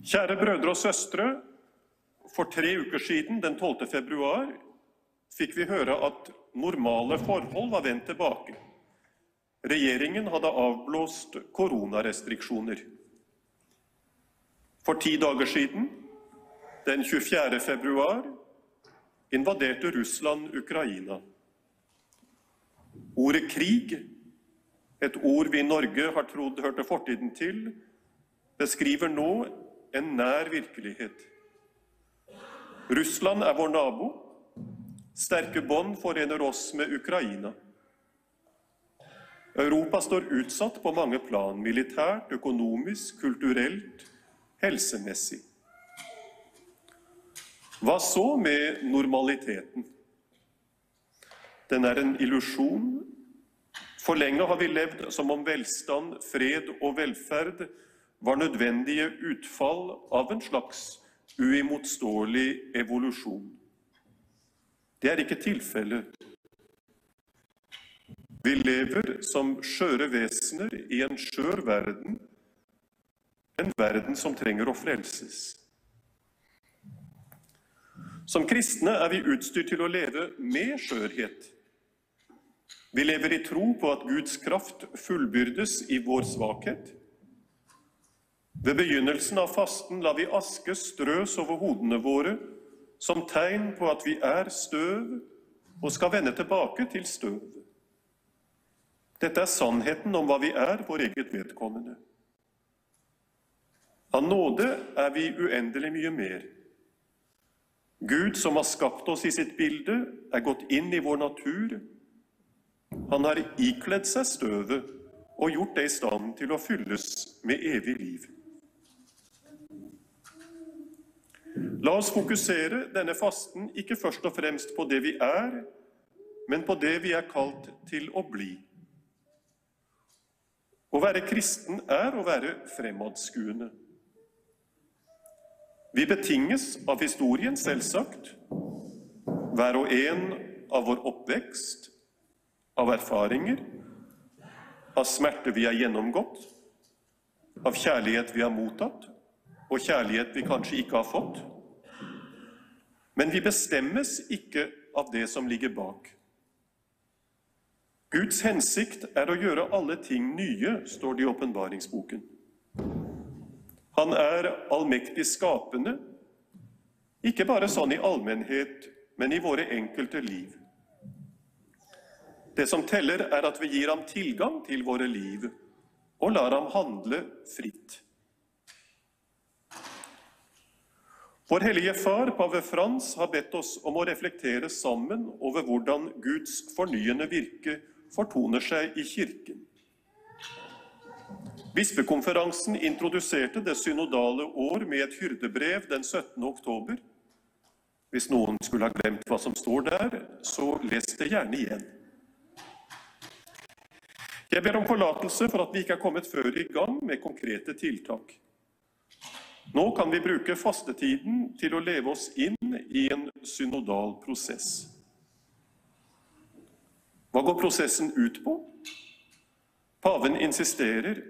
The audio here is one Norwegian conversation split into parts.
Kjære brødre og søstre. For tre uker siden, den 12. februar, fikk vi høre at normale forhold var vendt tilbake. Regjeringen hadde avblåst koronarestriksjoner. For ti dager siden, den 24. februar, invaderte Russland Ukraina. Ordet krig, et ord vi i Norge har trodd hørte fortiden til, beskriver nå en nær virkelighet. Russland er vår nabo. Sterke bånd forener oss med Ukraina. Europa står utsatt på mange plan militært, økonomisk, kulturelt, helsemessig. Hva så med normaliteten? Den er en illusjon. For lenge har vi levd som om velstand, fred og velferd var nødvendige utfall av en slags uimotståelig evolusjon. Det er ikke tilfellet. Vi lever som skjøre vesener i en skjør verden, en verden som trenger å frelses. Som kristne er vi utstyrt til å leve med skjørhet. Vi lever i tro på at Guds kraft fullbyrdes i vår svakhet. Ved begynnelsen av fasten la vi aske strøs over hodene våre som tegn på at vi er støv og skal vende tilbake til støv. Dette er sannheten om hva vi er, vår eget vedkommende. Av nåde er vi uendelig mye mer. Gud, som har skapt oss i sitt bilde, er gått inn i vår natur. Han har ikledd seg støvet og gjort det i stand til å fylles med evig liv. La oss fokusere denne fasten ikke først og fremst på det vi er, men på det vi er kalt til å bli. Å være kristen er å være fremadskuende. Vi betinges av historien, selvsagt, hver og en av vår oppvekst, av erfaringer, av smerte vi har gjennomgått, av kjærlighet vi har mottatt, og kjærlighet vi kanskje ikke har fått. Men vi bestemmes ikke av det som ligger bak. Guds hensikt er å gjøre alle ting nye, står det i åpenbaringsboken. Han er allmektig skapende, ikke bare sånn i allmennhet, men i våre enkelte liv. Det som teller, er at vi gir ham tilgang til våre liv og lar ham handle fritt. Vår hellige far, pave Frans, har bedt oss om å reflektere sammen over hvordan Guds fornyende virke fortoner seg i Kirken. Bispekonferansen introduserte det synodale år med et hyrdebrev den 17. oktober. Hvis noen skulle ha glemt hva som står der, så les det gjerne igjen. Jeg ber om forlatelse for at vi ikke er kommet før i gang med konkrete tiltak. Nå kan vi bruke fastetiden til å leve oss inn i en synodal prosess. Hva går prosessen ut på? Paven insisterer.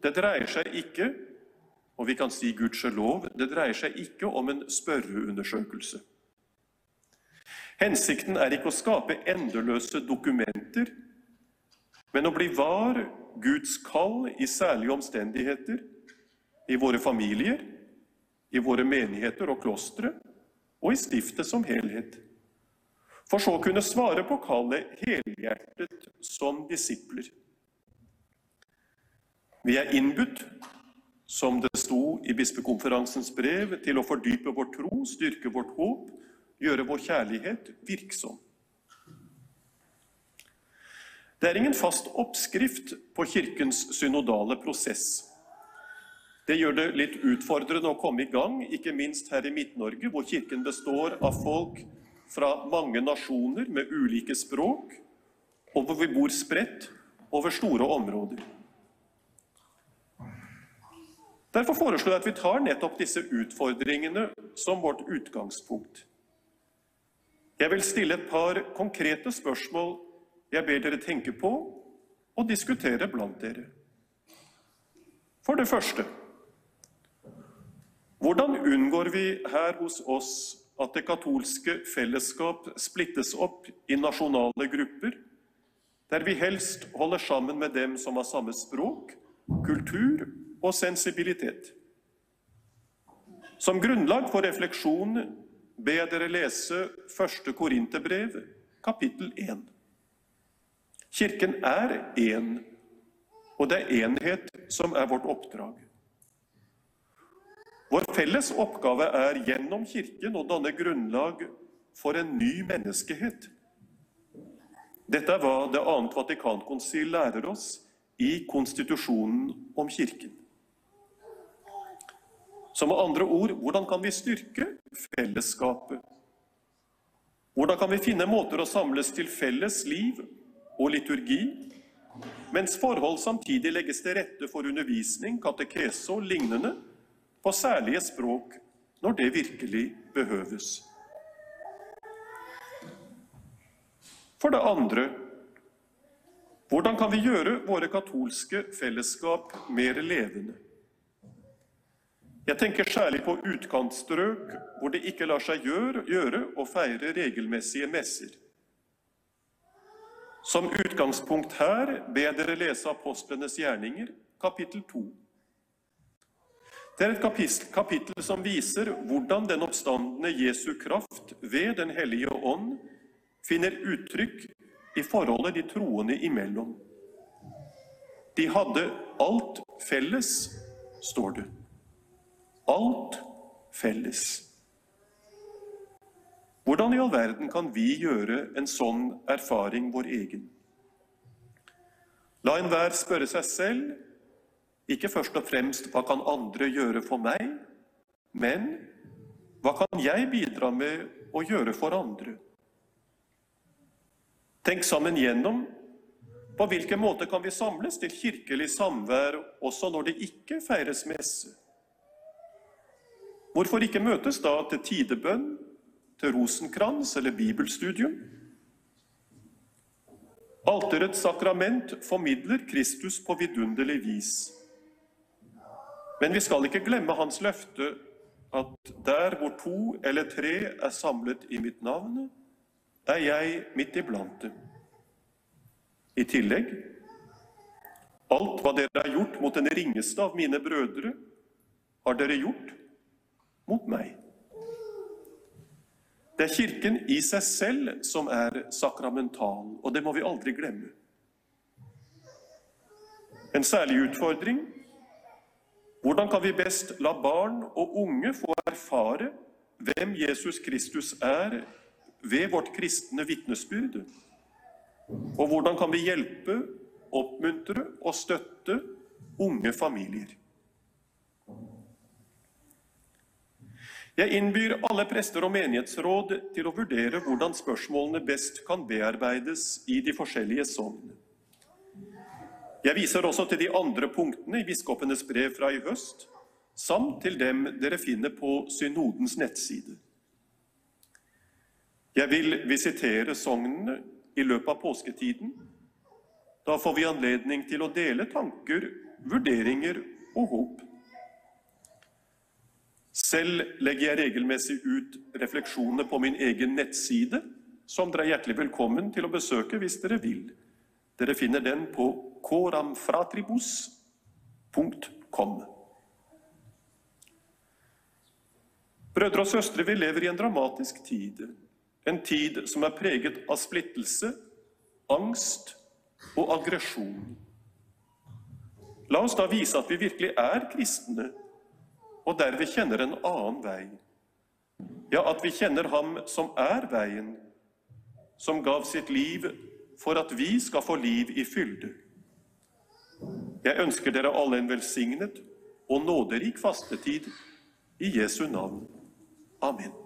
Det dreier seg ikke og vi kan si gudskjelov, det dreier seg ikke om en spørreundersøkelse. Hensikten er ikke å skape endeløse dokumenter, men å bli var Guds kall i særlige omstendigheter, i våre familier, i våre menigheter og klostre, og i stiftet som helhet for så å kunne svare på kallet helhjertet som disipler. Vi er innbudt, som det sto i bispekonferansens brev, til å fordype vår tro, styrke vårt håp, gjøre vår kjærlighet virksom. Det er ingen fast oppskrift på Kirkens synodale prosess. Det gjør det litt utfordrende å komme i gang, ikke minst her i Midt-Norge, hvor Kirken består av folk fra mange nasjoner med ulike språk, og hvor vi bor spredt over store områder. Derfor foreslår jeg at vi tar nettopp disse utfordringene som vårt utgangspunkt. Jeg vil stille et par konkrete spørsmål jeg ber dere tenke på og diskutere blant dere. For det første Hvordan unngår vi her hos oss at det katolske fellesskap splittes opp i nasjonale grupper, der vi helst holder sammen med dem som har samme språk, kultur og sensibilitet? Som grunnlag for refleksjon ber jeg dere lese første Korinterbrev, kapittel 1. Kirken er én, og det er enhet som er vårt oppdrag. Vår felles oppgave er gjennom Kirken å danne grunnlag for en ny menneskehet. Dette er hva Det annet Vatikankonsil lærer oss i konstitusjonen om Kirken. Så med andre ord, hvordan kan vi styrke fellesskapet? Hvordan kan vi finne måter å samles til felles liv og liturgi, mens forhold samtidig legges til rette for undervisning, katekese og lignende på særlige språk når det virkelig behøves. For det andre hvordan kan vi gjøre våre katolske fellesskap mer levende? Jeg tenker særlig på utkantstrøk hvor det ikke lar seg gjøre, gjøre å feire regelmessige messer. Som utgangspunkt her ber dere lese Apostlenes gjerninger, kapittel 2. Det er et kapittel som viser hvordan den oppstandende Jesu kraft ved Den hellige ånd finner uttrykk i forholdet de troende imellom. De hadde alt felles, står det. Alt felles. Hvordan i all verden kan vi gjøre en sånn erfaring vår egen? La enhver spørre seg selv ikke først og fremst hva kan andre gjøre for meg, men hva kan jeg bidra med å gjøre for andre? Tenk sammen gjennom på hvilken måte kan vi samles til kirkelig samvær også når det ikke feires messe? Hvorfor ikke møtes da til tidebønn, til rosenkrans eller bibelstudium? Alterets sakrament formidler Kristus på vidunderlig vis. Men vi skal ikke glemme hans løfte at der hvor to eller tre er samlet i mitt navn, er jeg midt iblant dem. I tillegg alt hva dere har gjort mot den ringeste av mine brødre, har dere gjort mot meg. Det er Kirken i seg selv som er sakramental, og det må vi aldri glemme. En særlig utfordring hvordan kan vi best la barn og unge få erfare hvem Jesus Kristus er ved vårt kristne vitnesbyrd? Og hvordan kan vi hjelpe, oppmuntre og støtte unge familier? Jeg innbyr alle prester og menighetsråd til å vurdere hvordan spørsmålene best kan bearbeides i de forskjellige sognene. Jeg viser også til de andre punktene i biskopenes brev fra i høst, samt til dem dere finner på synodens nettside. Jeg vil visitere sognene i løpet av påsketiden. Da får vi anledning til å dele tanker, vurderinger og håp. Selv legger jeg regelmessig ut refleksjoner på min egen nettside, som dere er hjertelig velkommen til å besøke hvis dere vil. Dere finner den på coramfratribus.com. Brødre og søstre, vi lever i en dramatisk tid. En tid som er preget av splittelse, angst og aggresjon. La oss da vise at vi virkelig er kristne, og derved kjenner en annen vei. Ja, at vi kjenner Ham som er veien, som gav sitt liv for at vi skal få liv i fylde. Jeg ønsker dere alle en velsignet og nåderik fastetid i Jesu navn. Amen.